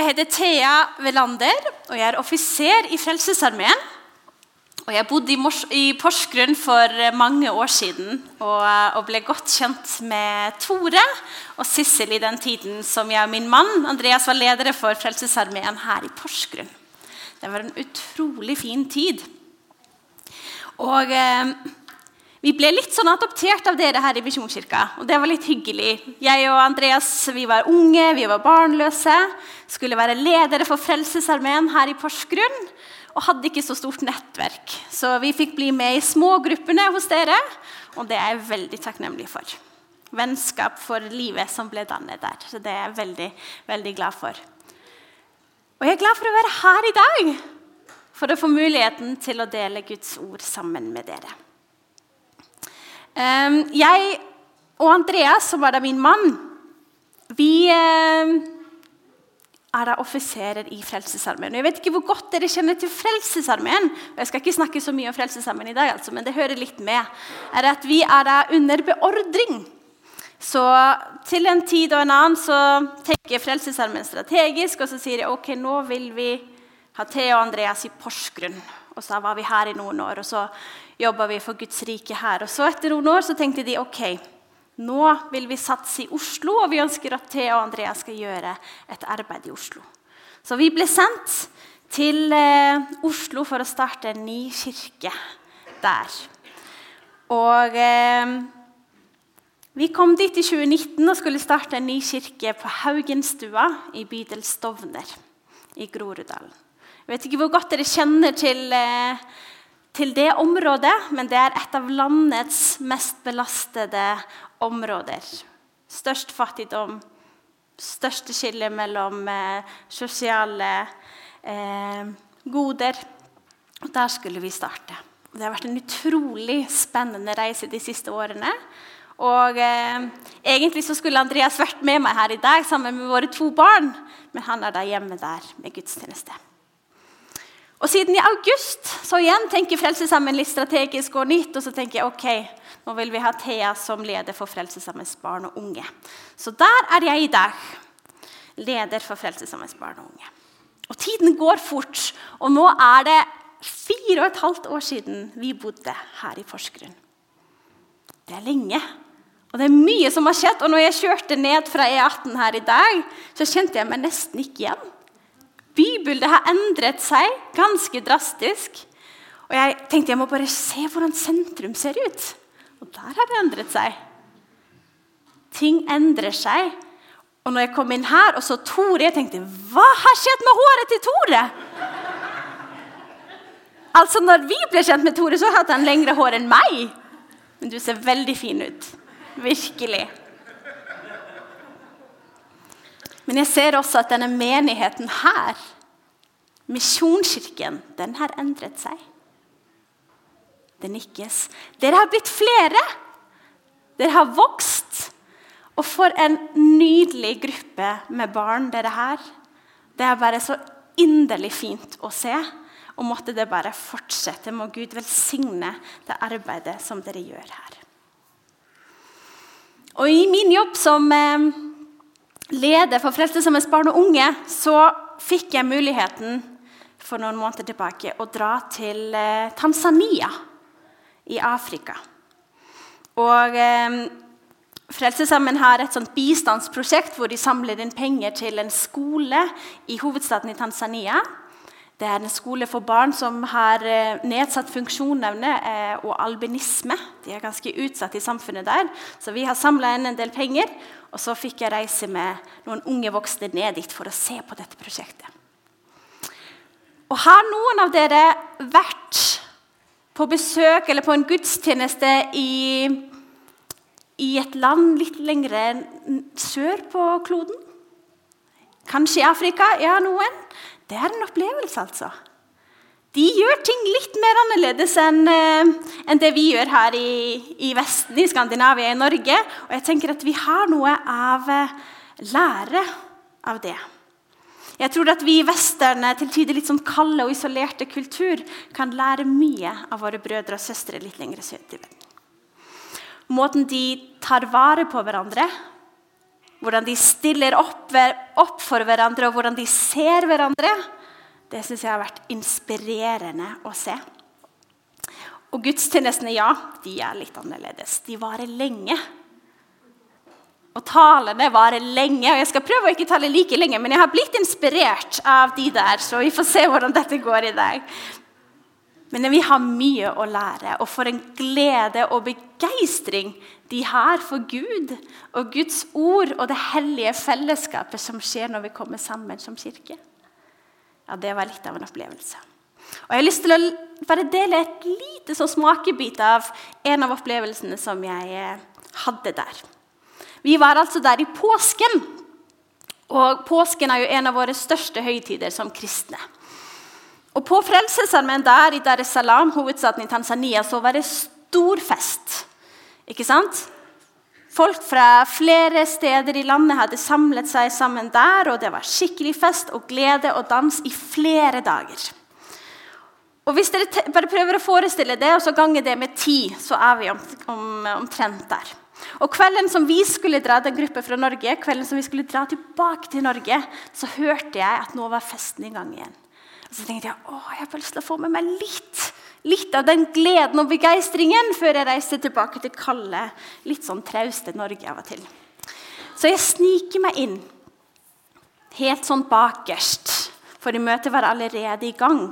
Jeg heter Thea Velander, og jeg er offiser i Frelsesarmeen. Og jeg bodde i, Mors i Porsgrunn for mange år siden og, og, ble godt kjent med Tore og Sissel i den tiden som jeg og min mann Andreas var ledere for Frelsesarmeen her i Porsgrunn. Det var en utrolig fin tid. Og eh, vi ble litt sånn adoptert av dere her i Misjonskirka, og det var litt hyggelig. Jeg og Andreas vi var unge, vi var barnløse, skulle være ledere for Frelsesarmeen her i Porsgrunn og hadde ikke så stort nettverk. Så vi fikk bli med i smågruppene hos dere, og det er jeg veldig takknemlig for. Vennskap for livet som ble dannet der. Så det er jeg veldig, veldig glad for. Og jeg er glad for å være her i dag, for å få muligheten til å dele Guds ord sammen med dere. Ehm, jeg og Andreas, som er da min mann, vi ehm, er da offiserer i Frelsesarmeen. Jeg vet ikke hvor godt dere kjenner til Frelsesarmeen. Jeg skal ikke snakke så mye om Frelsesarmeen i dag, altså, men det hører litt med. er at Vi er da under beordring. Så til en tid og en annen så tenker Frelsesarmeen strategisk, og så sier de ok, nå vil vi ha Thea og Andreas i Porsgrunn. Og så var vi her i noen år, og så jobba vi for Guds rike her. Og så etter noen år så tenkte de ok, nå vil vi satse i Oslo, og vi ønsker at Thea og Andrea skal gjøre et arbeid i Oslo. Så vi ble sendt til eh, Oslo for å starte en ny kirke der. Og eh, vi kom dit i 2019 og skulle starte en ny kirke på Haugenstua i bydel Stovner i Groruddalen. Jeg vet ikke hvor godt dere kjenner til eh, til det området, men det er et av landets mest belastede områder. Størst fattigdom, største skille mellom eh, sosiale eh, goder. Og der skulle vi starte. Det har vært en utrolig spennende reise de siste årene. Og eh, Egentlig så skulle Andreas vært med meg her i dag sammen med våre to barn, men han er da hjemme der med gudstjeneste. Og siden i august så igjen tenker Frelsesarmeen litt strategisk og nytt. Og så tenker jeg ok, nå vil vi ha Thea som leder for Frelsesarmeens barn og unge. Så der er jeg i dag. Leder for Frelsesarmeens barn og unge. Og tiden går fort. Og nå er det fire og et halvt år siden vi bodde her i Porsgrunn. Det er lenge. Og det er mye som har skjedd. Og når jeg kjørte ned fra E18 her i dag, så kjente jeg meg nesten ikke igjen. Bybildet har endret seg ganske drastisk. Og jeg tenkte jeg må bare se hvordan sentrum ser ut. Og der har det endret seg. Ting endrer seg. Og når jeg kom inn her og så Tore, jeg tenkte Hva har skjedd med håret til Tore? Altså, når vi ble kjent med Tore, så hadde han lengre hår enn meg. Men du ser veldig fin ut. Virkelig. Men jeg ser også at denne menigheten her, Misjonskirken, den har endret seg. Det nikkes. Dere har blitt flere. Dere har vokst. Og for en nydelig gruppe med barn dere har. Det er bare så inderlig fint å se. Og måtte det bare fortsette. Må Gud velsigne det arbeidet som dere gjør her. Og i min jobb som eh, leder for Frelsesarmeens barn og unge, så fikk jeg muligheten for noen måneder tilbake å dra til eh, Tanzania i Afrika. Og eh, Frelsesarmeen har et sånt bistandsprosjekt hvor de samler inn penger til en skole i hovedstaden i Tanzania. Det er en skole for barn som har eh, nedsatt funksjonsevne eh, og albinisme. De er ganske utsatt i samfunnet der. Så vi har samla inn en del penger. Og så fikk jeg reise med noen unge voksne ned dit for å se på dette prosjektet. Og Har noen av dere vært på besøk eller på en gudstjeneste i, i et land litt lengre sør på kloden? Kanskje i Afrika? Ja, noen? Det er en opplevelse, altså. De gjør ting litt mer annerledes enn, en det vi gjør her i, i, Vesten, i Skandinavia, i Norge. Og jeg tenker at vi har noe av eh, lære av det. Jeg tror at vi i Vesterne, til tider litt sånn kalde og isolerte kultur, kan lære mye av våre brødre og søstre litt lenger sørover. Måten de tar vare på hverandre hvordan de stiller opp, opp for hverandre, og hvordan de ser hverandre, det syns jeg har vært inspirerende å se. Og gudstjenestene, ja, de er litt annerledes. De varer lenge. Og talene varer lenge. og Jeg skal prøve å ikke tale like lenge, men jeg har blitt inspirert av de der, så vi får se hvordan dette går i dag. Men vi har mye å lære, og for en glede og begeistring de har for Gud og Guds ord og det hellige fellesskapet som skjer når vi kommer sammen som kirke. Ja, Det var litt av en opplevelse. Og Jeg har lyst til å bare dele et lite så smakebit av en av opplevelsene som jeg eh, hadde der. Vi var altså der i påsken. Og påsken er jo en av våre største høytider som kristne. Og På Frelsesarmeen der i Dar es Salaam, hovedstaden i Tanzania, så var det stor fest. Ikke sant? Folk fra flere steder i landet hadde samlet seg sammen der, og det var skikkelig fest og glede og dans i flere dager. Og Hvis dere bare prøver å forestille det, og så ganger det med ti, så er vi om, om, omtrent der. Og Kvelden som vi skulle dra den gruppen fra Norge, kvelden som vi skulle dra tilbake til Norge, så hørte jeg at nå var festen i gang igjen. Og så tenkte jeg å, jeg har lyst til å få med meg litt, litt av den gleden og begeistringen før jeg reiser tilbake til kalde, litt sånn trauste Norge av og til. Så jeg sniker meg inn helt sånn bakerst, for møtet var allerede i gang.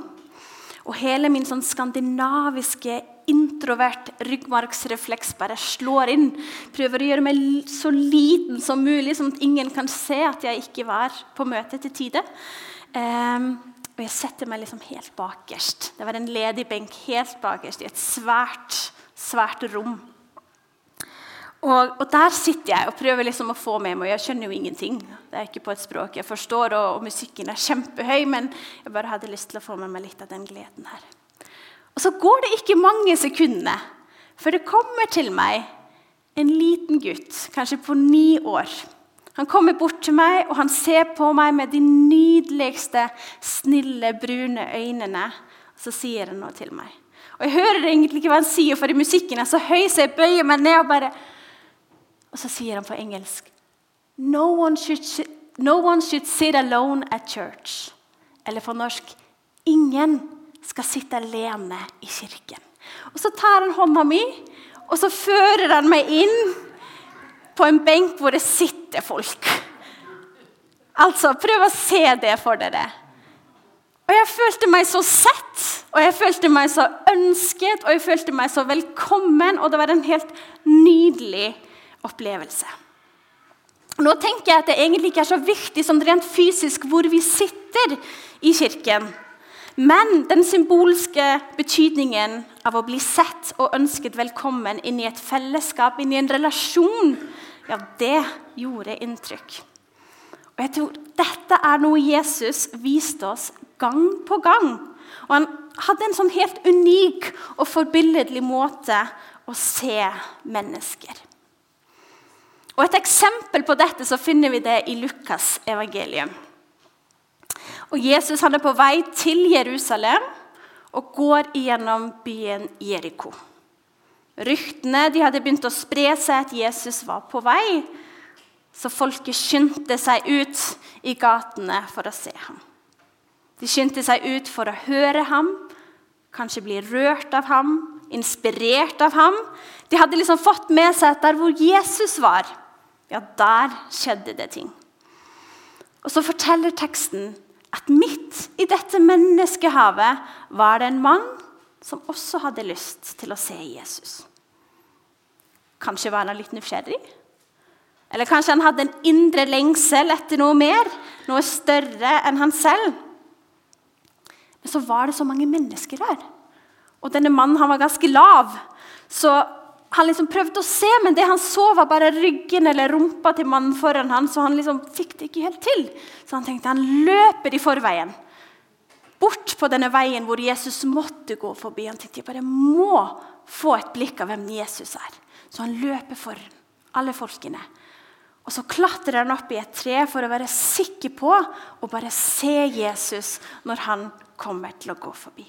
Og hele min sånn skandinaviske, introvert ryggmargsrefleks bare slår inn. Prøver å gjøre meg så liten som mulig, sånn at ingen kan se at jeg ikke var på møtet til tide. Um, og jeg setter meg liksom helt bakerst. Det var en ledig benk helt bakerst i et svært, svært rom. Og, og, der sitter jeg og prøver liksom å få med meg Jeg skjønner jo ingenting. Det er ikke på et språk jeg forstår, og, og, musikken er kjempehøy, men jeg bare hadde lyst til å få med meg litt av den gleden her. Og så går det ikke mange sekundene før det kommer til meg en liten gutt, kanskje på ni år han kommer bort til meg, og han ser på meg med de nydeligste, snille, brune øynene. Og så sier han noe til meg. Og Jeg hører egentlig ikke hva han sier, for i musikken er så høy, så jeg bøyer meg ned og bare Og så sier han på engelsk no one, should, no one should sit alone at church. Eller på norsk Ingen skal sitte alene i kirken. Og Så tar han hånda mi, og så fører han meg inn på en benk hvor det sitter folk. Altså, Prøv å se det for dere. Og Jeg følte meg så sett, og jeg følte meg så ønsket og jeg følte meg så velkommen. Og det var en helt nydelig opplevelse. Nå tenker jeg at det egentlig ikke er så viktig som rent fysisk hvor vi sitter i kirken. Men den symbolske betydningen av å bli sett og ønsket velkommen inn i et fellesskap, inn i en relasjon ja, det gjorde inntrykk. Og jeg tror Dette er noe Jesus viste oss gang på gang. Og Han hadde en sånn helt unik og forbilledlig måte å se mennesker. Og Et eksempel på dette så finner vi det i Lukas' evangelium. Og Jesus han er på vei til Jerusalem og går gjennom byen Jeriko. Ryktene de hadde begynt å spre seg at Jesus var på vei. Så folket skyndte seg ut i gatene for å se ham. De skyndte seg ut for å høre ham, kanskje bli rørt av ham, inspirert av ham. De hadde liksom fått med seg at der hvor Jesus var, ja, der skjedde det ting. Og så forteller teksten at midt i dette menneskehavet var det en mann som også hadde lyst til å se Jesus. Kanskje var han litt nysgjerrig? Eller kanskje han hadde en indre lengsel etter noe mer, noe større enn han selv? Men så var det så mange mennesker her. Og denne mannen han var ganske lav. Så han liksom prøvde å se, men det han så, var bare ryggen eller rumpa til mannen foran han, så han liksom fikk det ikke helt til. Så han tenkte han løper i forveien. Bort på denne veien hvor Jesus måtte gå forbi. Han tenkte jeg bare må få et blikk av hvem Jesus er. Så han løper for alle folkene. Og så klatrer han opp i et tre for å være sikker på å bare se Jesus når han kommer til å gå forbi.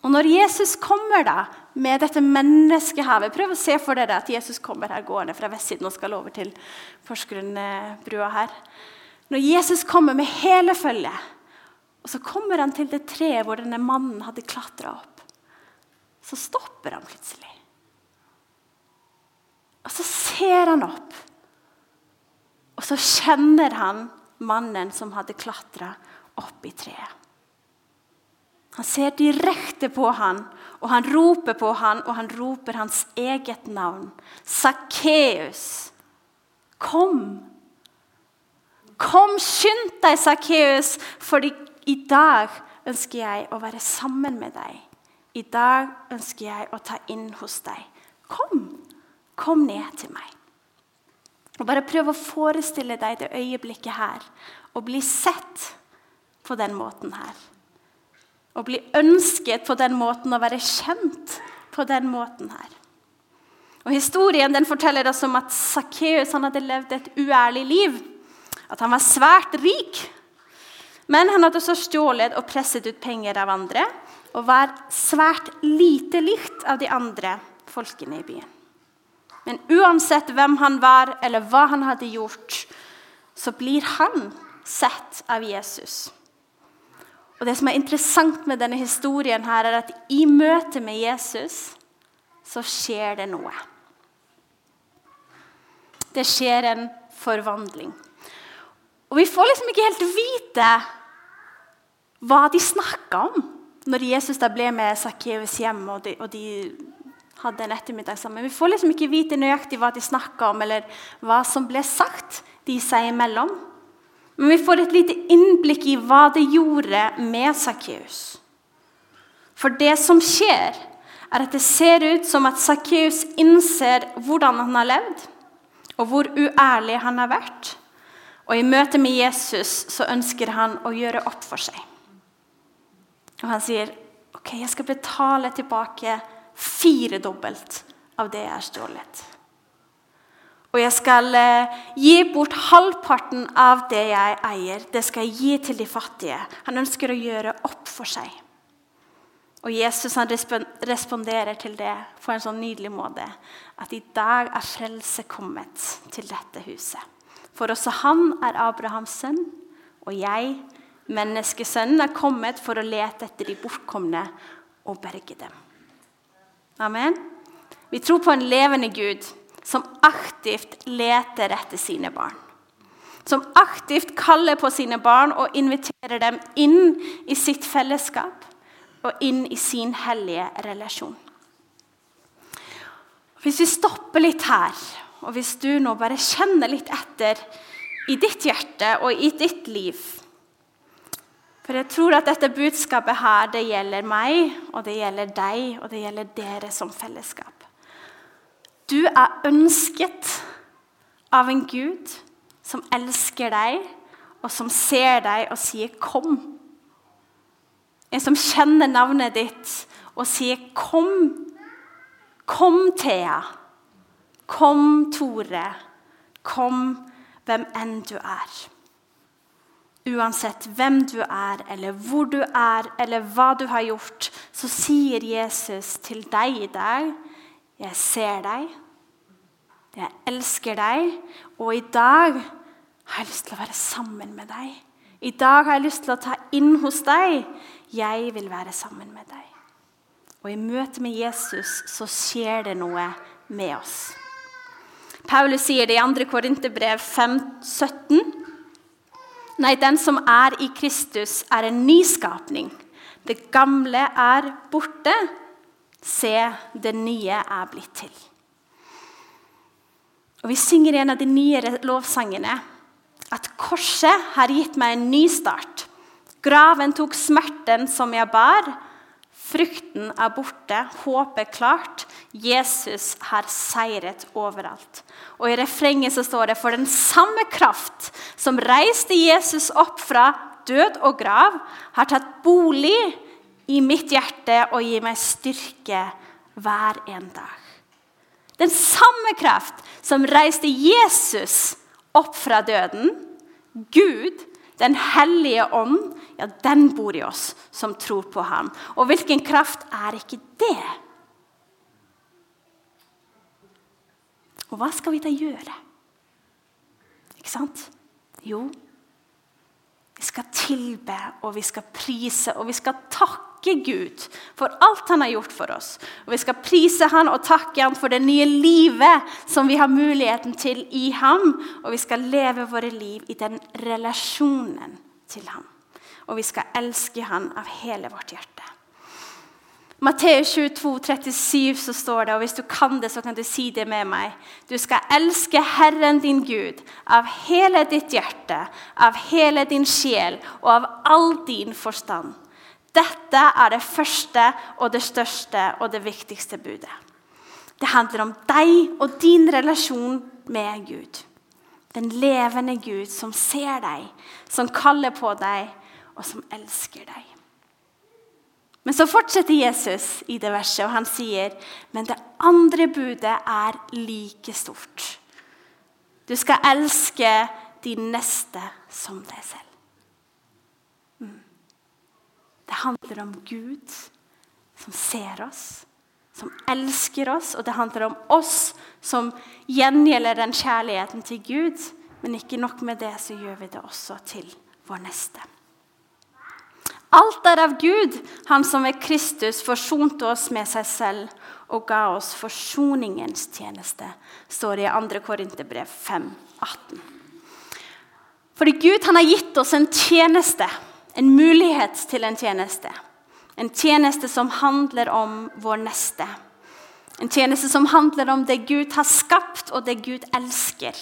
Og når Jesus kommer da med dette menneskehavet Prøv å se for dere at Jesus kommer her gående fra vestsiden og skal over til Porsgrunn-brua her. Når Jesus kommer med hele følget, og så kommer han til det treet hvor denne mannen hadde klatra opp, så stopper han plutselig. Og så ser han opp, og så kjenner han mannen som hadde klatra opp i treet. Han ser direkte på han, og han roper på han, og han roper hans eget navn. Sakkeus, kom! Kom, skynd deg, Sakkeus, for i dag ønsker jeg å være sammen med deg. I dag ønsker jeg å ta inn hos deg. Kom, kom ned til meg. Og Bare prøv å forestille deg det øyeblikket her og bli sett på den måten her. Å bli ønsket på den måten, og være kjent på den måten her. Og Historien den forteller oss om at Sakkeus hadde levd et uærlig liv. At han var svært rik. Men han hadde også stjålet og presset ut penger av andre og var svært lite likt av de andre folkene i byen. Men uansett hvem han var, eller hva han hadde gjort, så blir han sett av Jesus. Og Det som er interessant med denne historien, her er at i møte med Jesus så skjer det noe. Det skjer en forvandling. Og vi får liksom ikke helt vite hva de snakka om når Jesus da ble med Sakkeus hjem og de, og de hadde en ettermiddag sammen. Vi får liksom ikke vite nøyaktig hva de snakka om, eller hva som ble sagt de seg imellom. Men vi får et lite innblikk i hva det gjorde med Sakkeus. For det som skjer, er at det ser ut som at Sakkeus innser hvordan han har levd, og hvor uærlig han har vært. Og i møte med Jesus så ønsker han å gjøre opp for seg. Og han sier, ok, jeg skal betale tilbake firedobbelt av det jeg har stjålet. Og jeg skal eh, gi bort halvparten av det jeg eier. Det skal jeg gi til de fattige. Han ønsker å gjøre opp for seg. Og Jesus han responderer til det på en sånn nydelig måte. At i dag er frelse kommet til dette huset. For også han er Abrahams sønn, og jeg, menneskesønnen, er kommet for å lete etter de bortkomne og berge dem. Amen. Vi tror på en levende Gud som aktivt leter etter sine barn. Som aktivt kaller på sine barn og inviterer dem inn i sitt fellesskap og inn i sin hellige relasjon. Hvis vi stopper litt her, og hvis du nå bare kjenner litt etter i ditt hjerte og i ditt liv For jeg tror at dette budskapet her, det gjelder meg, og det gjelder deg, og det gjelder dere som fellesskap. Du er ønsket av en Gud som elsker deg, og som ser deg og sier 'kom'. En som kjenner navnet ditt og sier 'kom'. Kom, Thea. Kom, Tore. Kom, hvem enn du er. Uansett hvem du er, eller hvor du er, eller hva du har gjort, så sier Jesus til deg i dag jeg ser deg, jeg elsker deg, og i dag har jeg lyst til å være sammen med deg. I dag har jeg lyst til å ta inn hos deg. Jeg vil være sammen med deg. Og i møte med Jesus så skjer det noe med oss. Paulus sier det i 2. Korinterbrev 5,17. Nei, den som er i Kristus, er en nyskapning. Det gamle er borte. Se, det nye er blitt til. Og Vi synger i en av de nyere lovsangene at korset har gitt meg en ny start. Graven tok smerten som jeg bar. Frukten er borte, håpet klart. Jesus har seiret overalt. Og I refrenget så står det for den samme kraft som reiste Jesus opp fra død og grav, har tatt bolig i mitt hjerte og gir meg styrke hver en dag. Den samme kraft som reiste Jesus opp fra døden, Gud, Den hellige ånd, ja, den bor i oss som tror på ham. Og hvilken kraft er ikke det? Og hva skal vi da gjøre? Ikke sant? Jo, vi skal tilbe, og vi skal prise, og vi skal takke Gud for alt han har gjort for oss. Og Vi skal prise han og takke han for det nye livet som vi har muligheten til i ham. Og vi skal leve våre liv i den relasjonen til ham. Og vi skal elske han av hele vårt hjerte. Matteus 22, 37 så står det, og hvis du kan det, så kan du si det med meg. Du skal elske Herren din Gud av hele ditt hjerte, av hele din sjel og av all din forstand. Dette er det første og det største og det viktigste budet. Det handler om deg og din relasjon med Gud. Den levende Gud som ser deg, som kaller på deg, og som elsker deg. Men så fortsetter Jesus i det verset, og han sier men det andre budet er like stort. Du skal elske din neste som deg selv. Mm. Det handler om Gud som ser oss, som elsker oss, og det handler om oss som gjengjelder den kjærligheten til Gud. Men ikke nok med det, så gjør vi det også til vår neste. Alt er av Gud, han som ved Kristus forsonte oss med seg selv og ga oss forsoningens tjeneste, står det i 2. Korinterbrev 5, 18. Fordi Gud har gitt oss en tjeneste, en mulighet til en tjeneste. En tjeneste som handler om vår neste. En tjeneste som handler om det Gud har skapt, og det Gud elsker.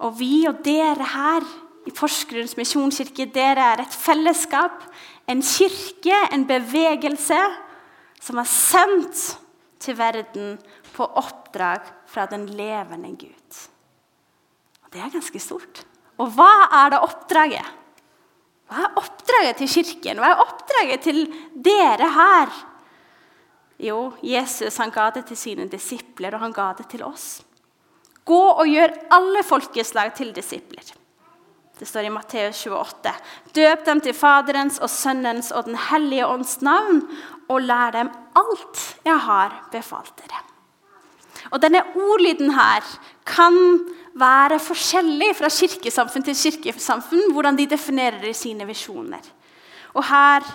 Og vi og dere her i Porsgrunns misjonskirke, dere er et fellesskap, en kirke, en bevegelse som er sendt til verden på oppdrag fra den levende Gud. Og Det er ganske stort. Og hva er det oppdraget? Hva er oppdraget til kirken? Hva er oppdraget til dere her? Jo, Jesus han ga det til sine disipler, og han ga det til oss. Gå og gjør alle folkeslag til disipler. Det står i Matteus 28. Døp dem til Faderens og Sønnens og Den hellige ånds navn, og lær dem alt jeg har befalt dere. Og Denne ordlyden her kan være forskjellig fra kirkesamfunn til kirkesamfunn, hvordan de definerer sine visjoner. Og her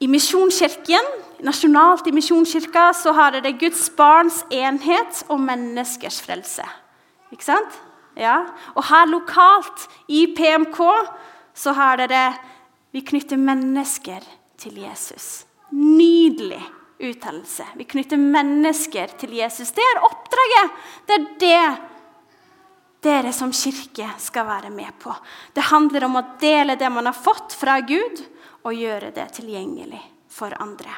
i Misjonskirken, nasjonalt i Misjonskirka så har dere Guds barns enhet og menneskers frelse. Ikke sant? Ja. Og her lokalt i PMK så har dere Vi knytter mennesker til Jesus. Nydelig uttalelse. Vi knytter mennesker til Jesus. Det er oppdraget. Det er det dere som kirke skal være med på. Det handler om å dele det man har fått fra Gud, og gjøre det tilgjengelig for andre.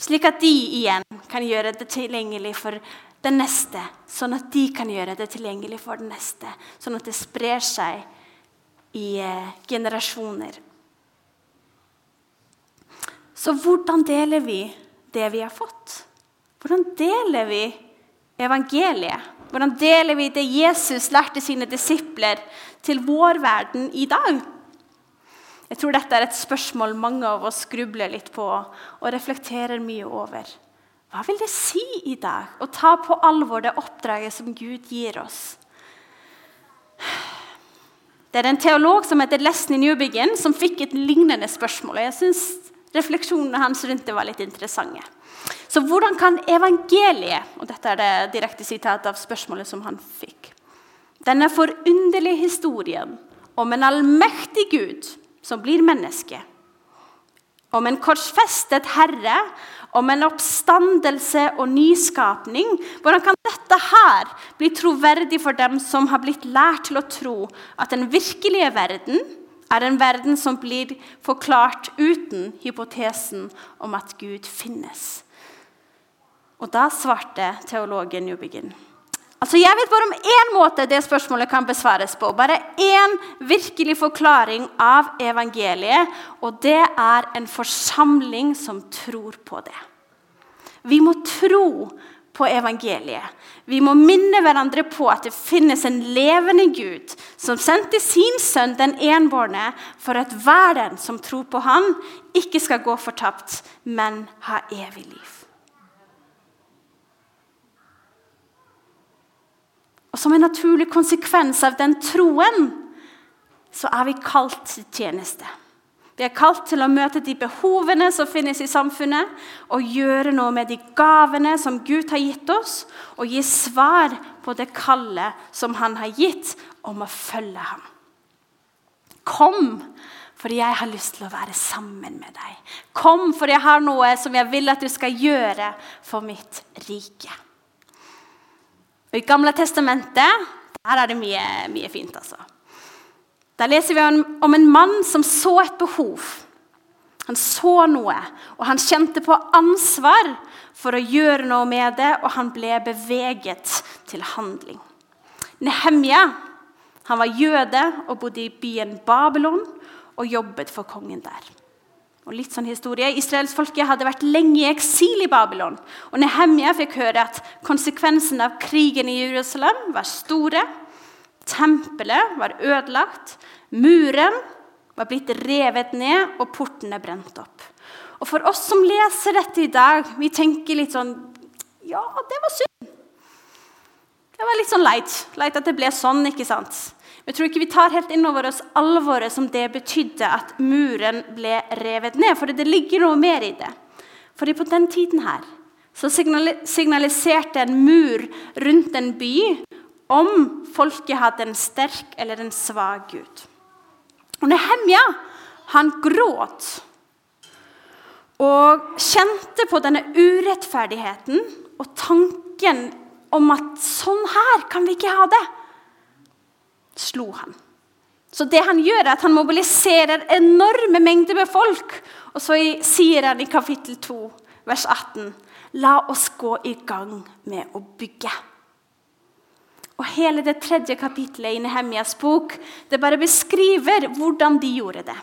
Slik at de igjen kan gjøre det tilgjengelig for den neste, sånn at de kan gjøre det tilgjengelig for den neste. Sånn at det sprer seg i eh, generasjoner. Så hvordan deler vi det vi har fått? Hvordan deler vi evangeliet? Hvordan deler vi det Jesus lærte sine disipler, til vår verden i dag? Jeg tror dette er et spørsmål mange av oss grubler litt på og reflekterer mye over. Hva vil det si i dag å ta på alvor det oppdraget som Gud gir oss? Det er en teolog som heter Leslie Newbigin, som fikk et lignende spørsmål. og jeg synes Refleksjonene hans rundt det var litt interessante. Så hvordan kan evangeliet og Dette er det direkte sitat av spørsmålet som han fikk. Denne forunderlige historien om en allmektig Gud som blir menneske. Om en korsfestet herre om en oppstandelse og nyskapning. Hvordan kan dette her bli troverdig for dem som har blitt lært til å tro at den virkelige verden er en verden som blir forklart uten hypotesen om at Gud finnes? Og da svarte teologen Newbigin. Altså, jeg vet bare om én måte det spørsmålet kan besvares på. Bare én virkelig forklaring av evangeliet, og det er en forsamling som tror på det. Vi må tro på evangeliet. Vi må minne hverandre på at det finnes en levende Gud som sendte sin sønn, den enbårne, for at hver den som tror på han, ikke skal gå fortapt, men ha evig liv. Og Som en naturlig konsekvens av den troen så er vi kalt til tjeneste. Vi er kalt til å møte de behovene som finnes i samfunnet, og gjøre noe med de gavene som Gud har gitt oss, og gi svar på det kallet som han har gitt om å følge ham. Kom, for jeg har lyst til å være sammen med deg. Kom, for jeg har noe som jeg vil at du skal gjøre for mitt rike. Og I Gamle testamentet der er det mye, mye fint. altså. Der leser vi om en mann som så et behov. Han så noe, og han kjente på ansvar for å gjøre noe med det, og han ble beveget til handling. Nehemja han var jøde og bodde i byen Babylon og jobbet for kongen der. Og litt sånn historie. Israelsfolket hadde vært lenge i eksil i Babylon. og Nehemja fikk høre at konsekvensen av krigen i Jerusalem var store. Tempelet var ødelagt, muren var blitt revet ned, og portene brent opp. Og For oss som leser dette i dag, vi tenker litt sånn Ja, det var synd. Det var litt sånn leit. Leit at det ble sånn, ikke sant? Jeg tror ikke vi tar helt inn over oss alvoret som det betydde at muren ble revet ned. For det ligger noe mer i det. For på den tiden her så signaliserte en mur rundt en by om folket hadde en sterk eller en svak gud. Og Nehemja han gråt og kjente på denne urettferdigheten og tanken om at sånn her kan vi ikke ha det, slo han. Så det han gjør, er at han mobiliserer enorme mengder med folk. Og så sier han i kapittel 2, vers 18.: La oss gå i gang med å bygge. Og hele det tredje kapittelet i Nehemjas bok det bare beskriver hvordan de gjorde det.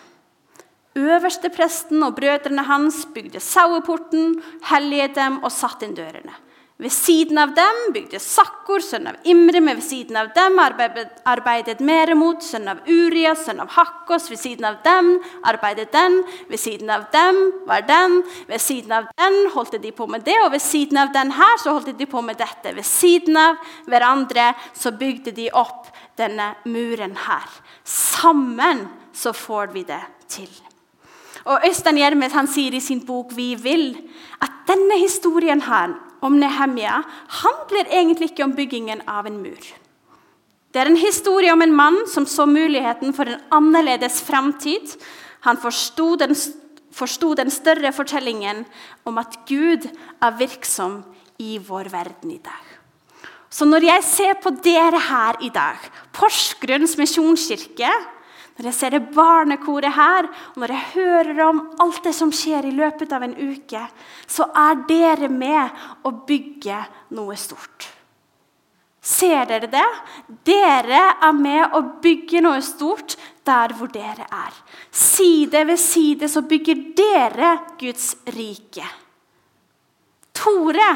Øverste presten og brødrene hans bygde saueporten, helliget dem og satte inn dørene. Ved siden av dem bygde Sakkor, sønn av Imre, men ved siden av dem arbeidet, Meremot, sønn av Uria, sønn av Hakkos. Ved siden av dem arbeidet den, ved siden av dem var den. Ved siden av den holdt de på med det, og ved siden av den her så holdt de på med dette. Ved siden av hverandre så bygde de opp denne muren her. Sammen så får vi det til. Og Øystein Gjermes sier i sin bok 'Vi vil' at denne historien her om Nehemia handler egentlig ikke om byggingen av en mur. Det er en historie om en mann som så muligheten for en annerledes framtid. Han forsto den, forsto den større fortellingen om at Gud er virksom i vår verden i dag. Så når jeg ser på dere her i dag, Porsgrunns misjonskirke, når jeg ser det barnekoret her, og når jeg hører om alt det som skjer i løpet av en uke, så er dere med å bygge noe stort. Ser dere det? Dere er med å bygge noe stort der hvor dere er. Side ved side så bygger dere Guds rike. Tore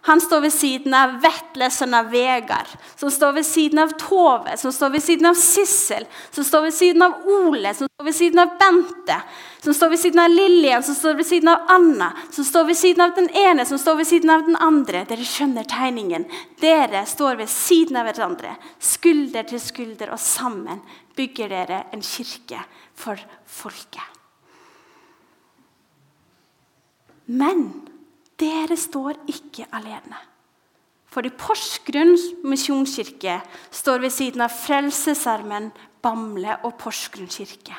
han står ved siden av Vetle, sønn av Vegard, som står ved siden av Tove, som står ved siden av Sissel, som står ved siden av Ole, som står ved siden av Bente, som står ved siden av Lillian, som står ved siden av Anna, som står ved siden av den ene, som står ved siden av den andre. Dere skjønner tegningen. Dere står ved siden av hverandre, skulder til skulder, og sammen bygger dere en kirke for folket. Men dere står ikke alene. Fordi Porsgrunn misjonskirke står ved siden av Frelsesarmen, Bamble og Porsgrunn kirke.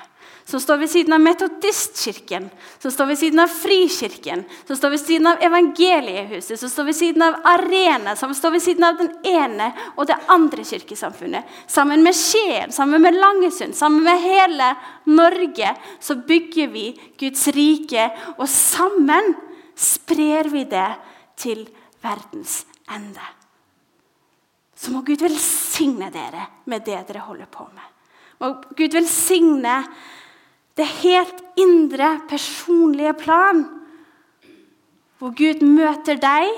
Som står ved siden av Metodistkirken, som står ved siden av Frikirken, som står ved siden av Evangeliehuset, som står ved siden av Arena, som står ved siden av den ene og det andre kirkesamfunnet. Sammen med Skien, sammen med Langesund, sammen med hele Norge så bygger vi Guds rike. Og sammen sprer vi det til verdens ende. Så må Gud velsigne dere med det dere holder på med. Må Gud velsigne det helt indre, personlige plan. Hvor Gud møter deg,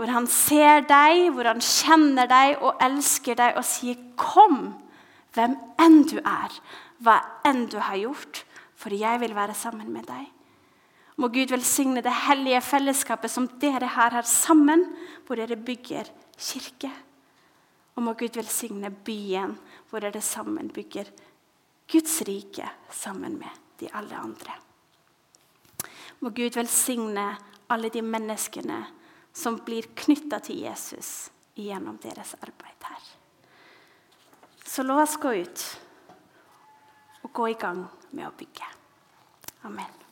Hvor han ser deg, hvor han kjenner deg og elsker deg og sier 'Kom, hvem enn du er, hva enn du har gjort, for jeg vil være sammen med deg'. Må Gud velsigne det hellige fellesskapet som dere har her sammen, hvor dere bygger kirke. Og må Gud velsigne byen hvor dere sammen bygger Guds rike sammen med de alle andre. Må Gud velsigne alle de menneskene som blir knytta til Jesus gjennom deres arbeid her. Så la oss gå ut og gå i gang med å bygge. Amen.